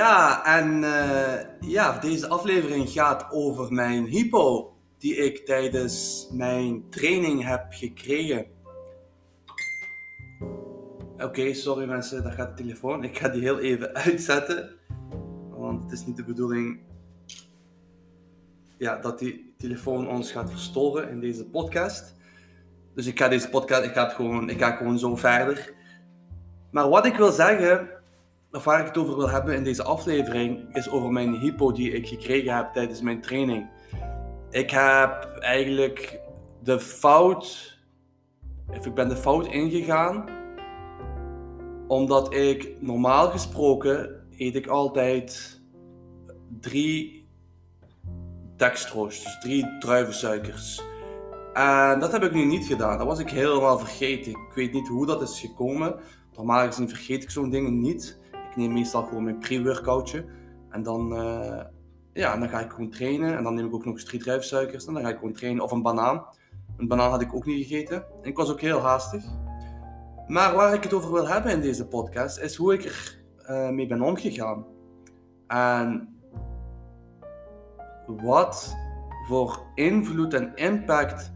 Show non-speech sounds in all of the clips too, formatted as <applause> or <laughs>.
Ja, en eh, ja, deze aflevering gaat over mijn hypo die ik tijdens mijn training heb gekregen. Oké, sorry mensen, daar gaat de telefoon. Ik ga die heel even <laughs> uitzetten. Want het is niet de bedoeling ja, dat die telefoon ons gaat verstoren in deze podcast. Dus ik ga deze podcast, ik ga, het gewoon, ik ga gewoon zo verder. Maar wat ik wil zeggen, of waar ik het over wil hebben in deze aflevering, is over mijn hypo die ik gekregen heb tijdens mijn training. Ik heb eigenlijk de fout, ik ben de fout ingegaan, omdat ik normaal gesproken eet ik altijd drie dextro's, dus drie druivensuikers. En dat heb ik nu niet gedaan. Dat was ik helemaal vergeten. Ik weet niet hoe dat is gekomen. Normaal gezien vergeet ik zo'n dingen niet. Ik neem meestal gewoon mijn pre-workoutje. En dan, uh, ja, dan ga ik gewoon trainen. En dan neem ik ook nog eens. En dan ga ik gewoon trainen. Of een banaan. Een banaan had ik ook niet gegeten. En ik was ook heel haastig. Maar waar ik het over wil hebben in deze podcast, is hoe ik er uh, mee ben omgegaan. En wat voor invloed en impact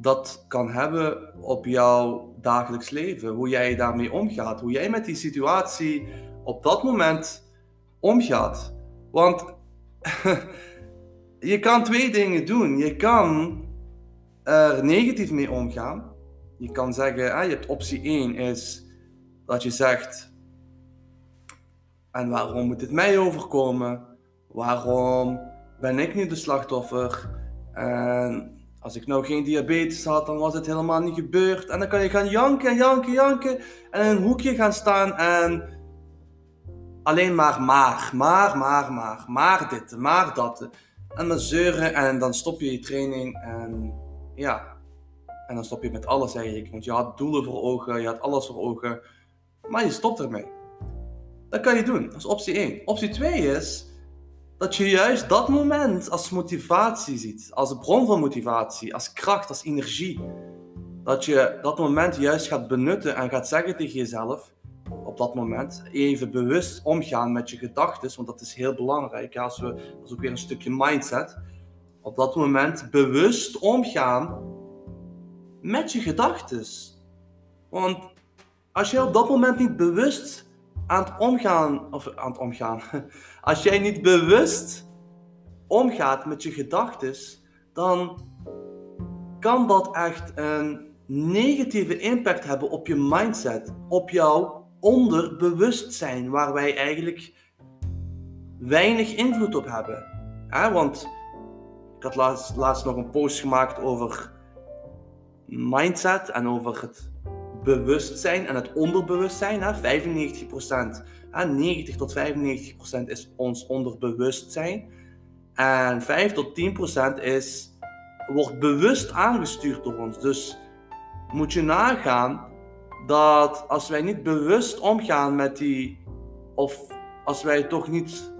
dat kan hebben op jouw dagelijks leven. Hoe jij daarmee omgaat. Hoe jij met die situatie op dat moment omgaat. Want <laughs> je kan twee dingen doen. Je kan er negatief mee omgaan. Je kan zeggen, ah, je hebt optie 1 is dat je zegt, en waarom moet het mij overkomen? Waarom ben ik nu de slachtoffer? En als ik nou geen diabetes had, dan was het helemaal niet gebeurd. En dan kan je gaan janken, janken, janken. En in een hoekje gaan staan en alleen maar maar, maar, maar, maar, maar dit, maar dat. En dan zeuren en dan stop je je training en ja. En dan stop je met alles eigenlijk. Want je had doelen voor ogen, je had alles voor ogen. Maar je stopt ermee. Dat kan je doen. Dat is optie 1. Optie 2 is dat je juist dat moment als motivatie ziet, als bron van motivatie, als kracht, als energie. Dat je dat moment juist gaat benutten en gaat zeggen tegen jezelf, op dat moment, even bewust omgaan met je gedachten, want dat is heel belangrijk. Als we, dat is ook weer een stukje mindset. Op dat moment bewust omgaan met je gedachten. Want als je op dat moment niet bewust aan het omgaan, of aan het omgaan, <laughs> als jij niet bewust omgaat met je gedachten, dan kan dat echt een negatieve impact hebben op je mindset, op jouw onderbewustzijn, waar wij eigenlijk weinig invloed op hebben. Want ik had laatst, laatst nog een post gemaakt over mindset en over het bewustzijn en het onderbewustzijn. Hè, 95%, hè, 90 tot 95% is ons onderbewustzijn. En 5 tot 10% is, wordt bewust aangestuurd door ons. Dus moet je nagaan dat als wij niet bewust omgaan met die, of als wij toch niet,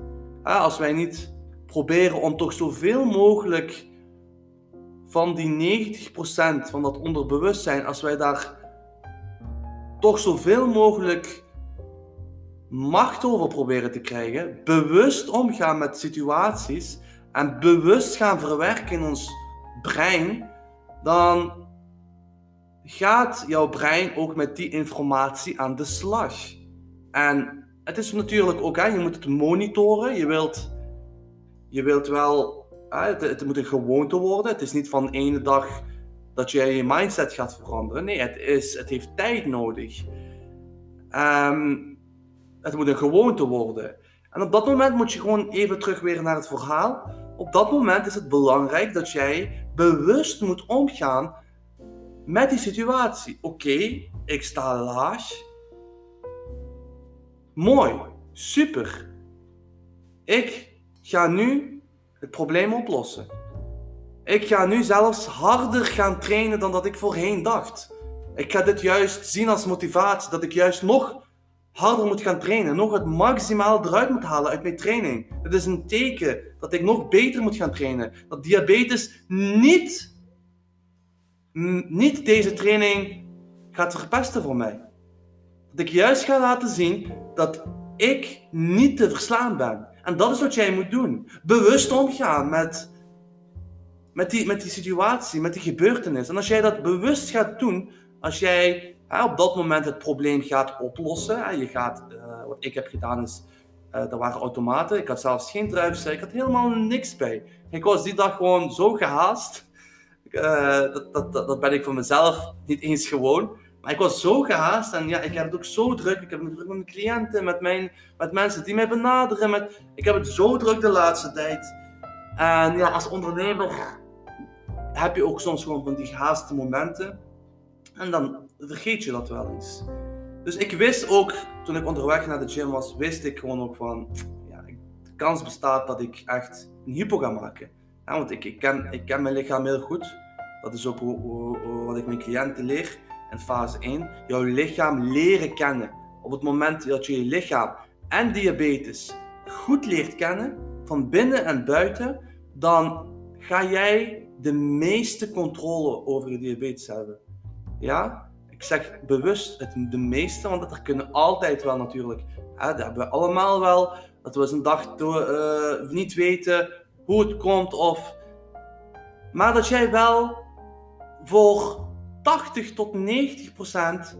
hè, als wij niet proberen om toch zoveel mogelijk van die 90% van dat onderbewustzijn, als wij daar toch zoveel mogelijk macht over proberen te krijgen, bewust omgaan met situaties en bewust gaan verwerken in ons brein, dan gaat jouw brein ook met die informatie aan de slag. En het is natuurlijk ook, hè, je moet het monitoren, je wilt, je wilt wel, hè, het, moet een gewoonte worden, het is niet van de dag dat jij je mindset gaat veranderen. Nee, het, is, het heeft tijd nodig. Ehm, het moet een gewoonte worden. En op dat moment moet je gewoon even terug weer naar het verhaal. Op dat moment is het belangrijk dat jij bewust moet omgaan met die situatie. Oké, ik sta laag. Mooi, super. Ik ga nu het probleem oplossen. Ik ga nu zelfs harder gaan trainen dan dat ik voorheen dacht. Ik ga dit juist zien als motivatie, dat ik juist nog harder moet gaan trainen, nog het maximaal eruit moet halen uit mijn training. Het is een teken dat ik nog beter moet gaan trainen. Dat diabetes niet, niet deze training gaat verpesten voor mij. Dat ik juist ga laten zien dat ik niet te verslaan ben. En dat is wat jij moet doen. Bewust omgaan met, met, die, met die situatie, met die gebeurtenis. En als jij dat bewust gaat doen, als jij hè, op dat moment het probleem gaat oplossen, hè, je gaat, uh, wat ik heb gedaan is, uh, er waren automaten, ik had zelfs geen druifzij, ik had helemaal niks bij. Ik was die dag gewoon zo gehaast, dat, dat, dat ben ik voor mezelf niet eens gewoon. Maar ik was zo gehaast en ja, ik heb het ook zo druk. Ik heb het druk met mijn cliënten, met, mijn, met mensen die mij benaderen. Met, ik heb het zo druk de laatste tijd. En ja, als ondernemer heb je ook soms gewoon van die gehaaste momenten. En dan vergeet je dat wel eens. Dus ik wist ook, toen ik onderweg naar de gym was, wist ik gewoon ook van, ja, de kans bestaat dat ik echt een hypo ga maken. Ja, want ik, ik, ken, ik ken mijn lichaam heel goed. Dat is ook wat ik mijn cliënten leer in fase 1. Jouw lichaam leren kennen. Op het moment dat je je lichaam en diabetes goed leert kennen, van binnen en buiten, dan ga jij de meeste controle over je diabetes hebben. Ja? Ik zeg bewust het de meeste, want er kunnen altijd wel natuurlijk, hè, dat hebben we allemaal wel, dat we eens een dag uh, niet weten hoe het komt of... Maar dat jij wel voor 80 tot 90 procent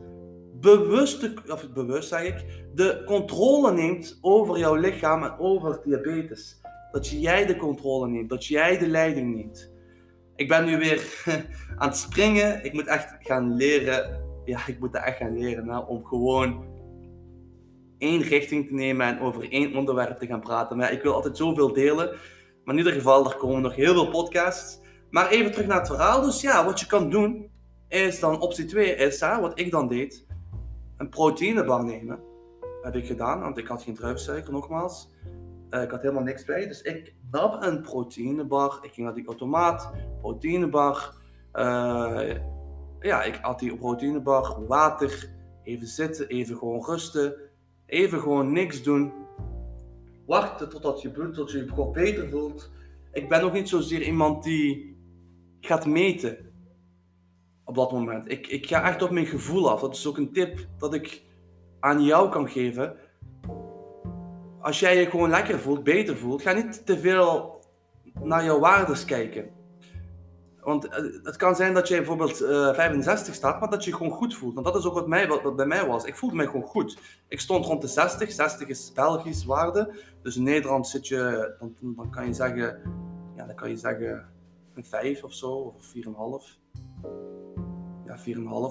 bewust, of bewust zeg ik, de controle neemt over jouw lichaam en over diabetes. Dat jij de controle neemt, dat jij de leiding neemt. Ik ben nu weer <laughs> aan het springen. Ik moet echt gaan leren. Ja, ik moet echt gaan leren hè, om gewoon één richting te nemen en over één onderwerp te gaan praten. Maar ik wil altijd zoveel delen. Maar in ieder geval, er komen nog heel veel podcasts. Maar even terug naar het verhaal. Dus ja, wat je kan doen, is dan optie 2 is, wat ik dan deed, een proteïnebar nemen. Heb ik gedaan, want ik had geen druifsuiker nogmaals. Uh, ik had helemaal niks bij. Dus ik nam een proteïnebar. Ik ging naar die automaat, proteïnebar. Uh, ja, ik had die proteïnebar, water, even zitten, even gewoon rusten. Even gewoon niks doen. Wachten totdat je bloed, tot je je gewoon beter voelt. Ik ben ook niet zozeer iemand die gaat meten op dat moment. Ik, ik ga echt op mijn gevoel af. Dat is ook een tip dat ik aan jou kan geven. Als jij je gewoon lekker voelt, beter voelt, ga niet te veel naar jouw waardes kijken. Want eh, het kan zijn dat jij bijvoorbeeld uh, eh, 65 staat, maar dat je je gewoon goed voelt. Want dat is ook wat, mij, wat, bij mij was. Ik voelde mij gewoon goed. Ik stond rond de 60. 60 is Belgisch waarde. Dus in Nederland zit je, dan, dan kan je zeggen, ja, dan kan je zeggen een 5 of zo, of 4,5 ja,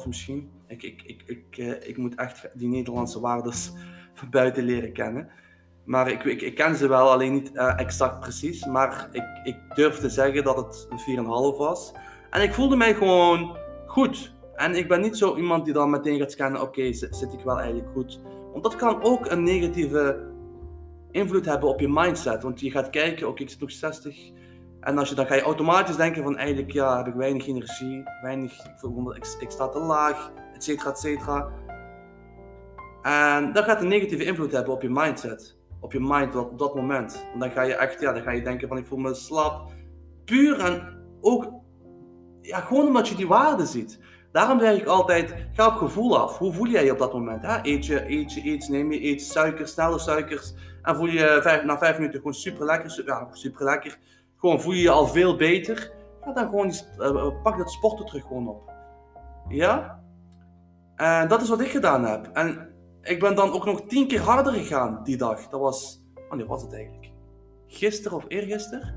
4,5 misschien. Ik, ik, ik, ik, uh, ik moet echt die Nederlandse waardes <laughs> van buiten leren kennen. Maar ik, ik, ik ken ze wel, alleen niet uh, exact precies. Maar ik, ik durf te zeggen dat het een 4,5 was. En ik voelde mij gewoon goed. En ik ben niet zo iemand die dan meteen gaat scannen, oké, zit ik wel eigenlijk goed? Want dat kan ook een negatieve invloed hebben op je mindset. Want je gaat kijken, oké, ik zit nog 60, en als je, dan ga je automatisch denken van eigenlijk ja, heb ik weinig energie, weinig, ik, ik sta te laag, et cetera, et cetera. En dat gaat een negatieve invloed hebben op je mindset, op je mind op dat moment. Want dan ga je echt, ja, dan ga je denken van ik voel me slap. Puur en ook, ja, gewoon omdat je die waarde ziet. Daarom zeg ik altijd, ga op gevoel af. Hoe voel jij je op dat moment? Hè? Eet je, eet je iets, neem je iets, suiker, snelle suikers. En voel je vijf, na vijf minuten gewoon super lekker, ja, super lekker gewoon voel je je al veel beter. Ga dan gewoon, uh, pak dat sporten terug gewoon op. Ja? En dat is wat ik gedaan heb. En ik ben dan ook nog tien keer harder gegaan die dag. Dat was, wanneer was het eigenlijk? Gisteren of eergisteren.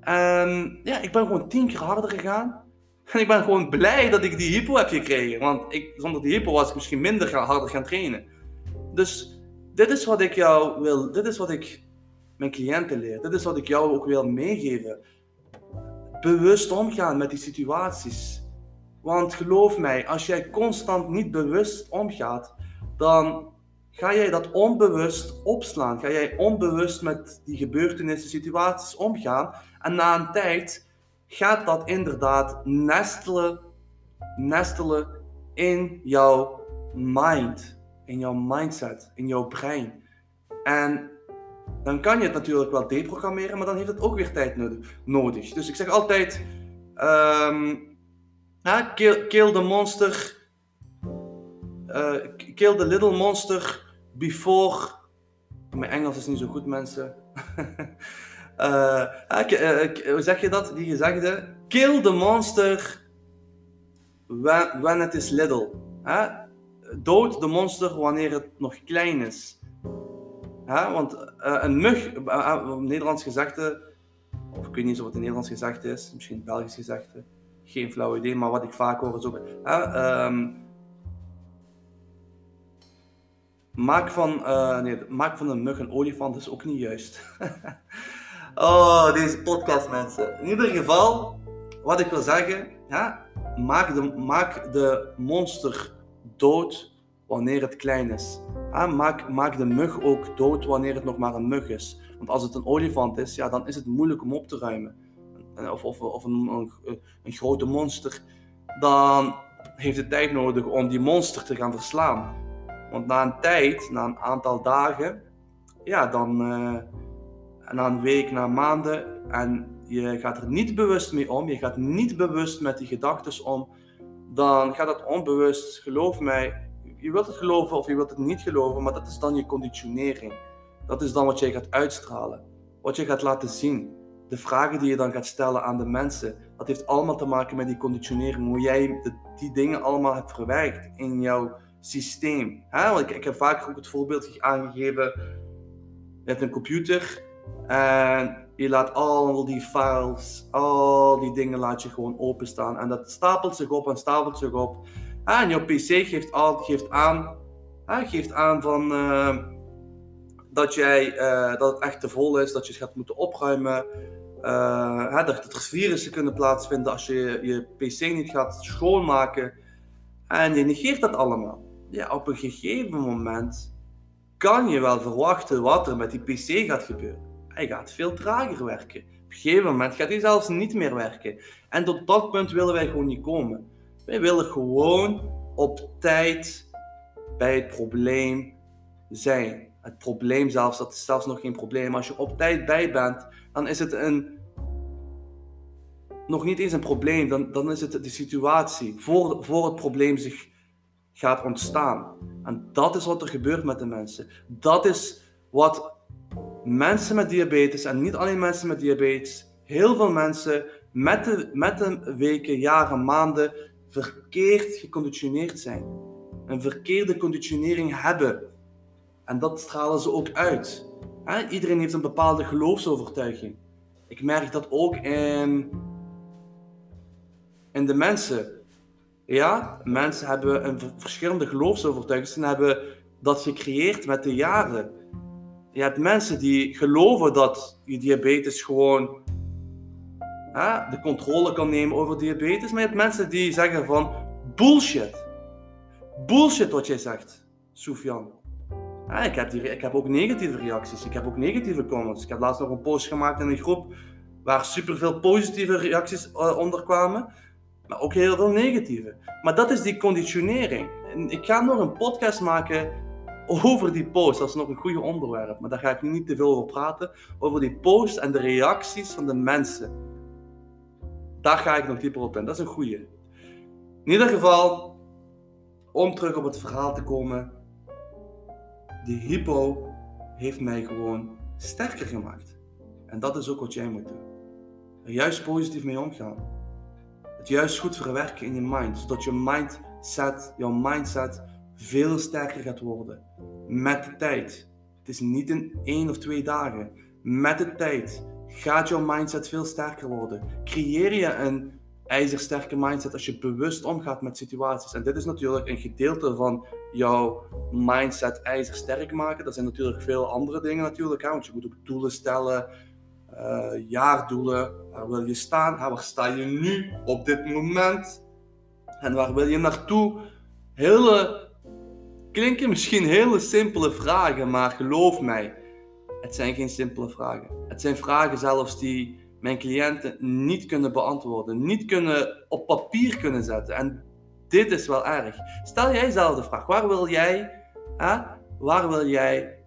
En ja, ik ben gewoon tien keer harder gegaan. En ik ben gewoon blij dat ik die hypo heb gekregen. Want ik, zonder die hypo was ik misschien minder harder gaan trainen. Dus dit is wat ik jou wil. Dit is wat ik mijn cliënten leer. Dit is wat ik jou ook wil meegeven. Bewust omgaan met die situaties. Want geloof mij, als jij constant niet bewust omgaat, dan ga jij dat onbewust opslaan. Ga jij onbewust met die gebeurtenissen, situaties omgaan. En na een tijd gaat dat inderdaad nestelen, nestelen in jouw mind, in jouw mindset, in jouw brein. En dan kan je het natuurlijk wel deprogrammeren, maar dan heeft het ook weer tijd nodig. Dus ik zeg altijd: um, kill, kill, the monster, uh, kill the little monster before Mijn Engels is niet zo goed, mensen. <laughs> uh, hoe zeg je dat? Die gezegde: Kill the monster when, it is little. Dood de monster wanneer het nog klein is. Want een mug, Nederlands gezegde, of ik weet niet of het een Nederlands gezegde is, misschien Belgisch gezegde, geen flauw idee, maar wat ik vaak hoor is ook. Um, maak, van, uh, nee, maak van een mug een olifant is ook niet juist. <laughs> oh, deze podcast, mensen. In ieder geval, wat ik wil zeggen, ja, maak, de, maak de monster dood wanneer het klein is. Maak, maak de mug ook dood wanneer het nog maar een mug is. Want als het een olifant is, ja, dan is het moeilijk om op te ruimen. Of, of, of een, een grote monster. Dan heeft het tijd nodig om die monster te gaan verslaan. Want na een tijd, na een aantal dagen, ja, dan uh, na een week, na maanden, en je gaat er niet bewust mee om, je gaat niet bewust met die gedachten om, dan gaat dat onbewust, geloof mij, je wilt het geloven of je wilt het niet geloven, maar dat is dan je conditionering. Dat is dan wat jij gaat uitstralen, wat je gaat laten zien. De vragen die je dan gaat stellen aan de mensen, dat heeft allemaal te maken met die conditionering, hoe jij die dingen allemaal hebt verwerkt in jouw systeem. Want ik, heb vaak ook het voorbeeld aangegeven, je hebt een computer en je laat al die files, al die dingen laat je gewoon openstaan. En dat stapelt zich op en stapelt zich op. En jouw PC geeft, al, geeft aan, geeft aan van, uh, dat, jij, uh, dat het echt te vol is, dat je het gaat moeten opruimen. Uh, dat er virussen kunnen plaatsvinden als je je PC niet gaat schoonmaken. En je negeert dat allemaal. Ja, op een gegeven moment kan je wel verwachten wat er met die PC gaat gebeuren. Hij gaat veel trager werken. Op een gegeven moment gaat hij zelfs niet meer werken. En tot dat punt willen wij gewoon niet komen. Wij willen gewoon op tijd bij het probleem zijn. Het probleem zelfs, dat is zelfs nog geen probleem. Als je op tijd bij bent, dan is het een, nog niet eens een probleem. Dan, dan is het de situatie voor, voor het probleem zich gaat ontstaan. En dat is wat er gebeurt met de mensen. Dat is wat mensen met diabetes, en niet alleen mensen met diabetes, heel veel mensen met de, met de weken, jaren, maanden verkeerd geconditioneerd zijn. Een verkeerde conditionering hebben. En dat stralen ze ook uit. Iedereen heeft een bepaalde geloofsovertuiging. Ik merk dat ook in, in de mensen. Ja, mensen hebben een verschillende geloofsovertuigingen en hebben dat gecreëerd met de jaren. Je hebt mensen die geloven dat je diabetes gewoon hè, de controle kan nemen over diabetes. Maar je hebt mensen die zeggen van bullshit. Bullshit wat jij zegt, Sofian. ik, heb ik heb ook negatieve reacties. Ik heb ook negatieve comments. Ik heb laatst nog een post gemaakt in een groep waar superveel positieve reacties uh, onder kwamen. Maar ook heel veel negatieve. Maar dat is die conditionering. En ik ga nog een podcast maken over die post. Dat is nog een goede onderwerp. Maar daar ga ik nu niet te veel over praten. Over die post en de reacties van de mensen. Daar ga ik nog dieper op in. Dat is een goede. In ieder geval, om terug op het verhaal te komen. Die hypo heeft mij gewoon sterker gemaakt. En dat is ook wat jij moet doen. Er juist positief mee omgaan juist goed verwerken in je mind, zodat je mindset, jouw mindset veel sterker gaat worden. Met de tijd. Het is niet in één of twee dagen. Met de tijd gaat jouw mindset veel sterker worden. Creëer je een ijzersterke mindset als je bewust omgaat met situaties. En dit is natuurlijk een gedeelte van jouw mindset ijzersterk maken. Dat zijn natuurlijk veel andere dingen natuurlijk. Hè? Want je moet ook doelen stellen, uh, jaardoelen. Waar wil je staan? Waar sta je nu op dit moment? En waar wil je naartoe? Hele, klinken misschien hele simpele vragen, maar geloof mij, het zijn geen simpele vragen. Het zijn vragen zelfs die mijn cliënten niet kunnen beantwoorden, niet kunnen op papier kunnen zetten. En dit is wel erg. Stel jij zelf de vraag: waar wil jij, hè, waar wil jij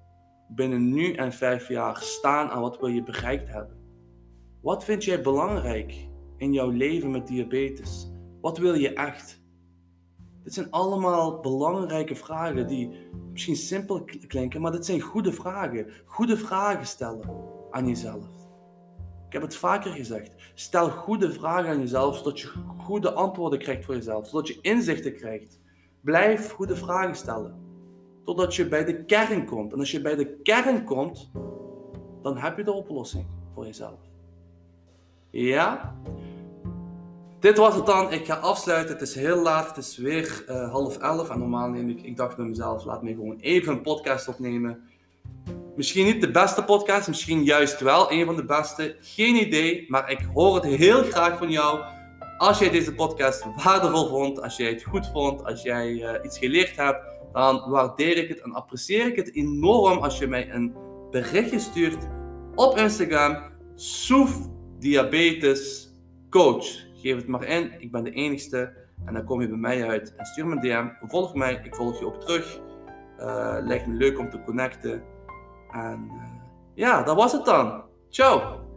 binnen nu en vijf jaar staan en wat wil je bereikt hebben? Wat vind jij belangrijk in jouw leven met diabetes? Wat wil je echt? Dit zijn allemaal belangrijke vragen die misschien simpel klinken, maar dit zijn goede vragen. Goede vragen stellen aan jezelf. Ik heb het vaker gezegd. Stel goede vragen aan jezelf, zodat je goede antwoorden krijgt voor jezelf, zodat je inzichten krijgt. Blijf goede vragen stellen, totdat je bij de kern komt. En als je bij de kern komt, dan heb je de oplossing voor jezelf. Ja? Dit was het dan. Ik ga afsluiten. Het is heel laat. Het is weer uh, half elf. En normaal neem ik, ik dacht bij mezelf, laat me gewoon even een podcast opnemen. Misschien niet de beste podcast, misschien juist wel een van de beste. Geen idee, maar ik hoor het heel graag van jou. Als jij deze podcast waardevol vond, als jij het goed vond, als jij uh, iets geleerd hebt, dan waardeer ik het en apprecieer ik het enorm als je mij een berichtje stuurt op Instagram. Soef Diabetes Coach. Geef het maar in, ik ben de enigste. En dan kom je bij mij uit en stuur me een DM. Volg mij, ik volg je ook terug. Uh, lijkt me leuk om te connecten. En uh, ja, dat was het dan. Ciao!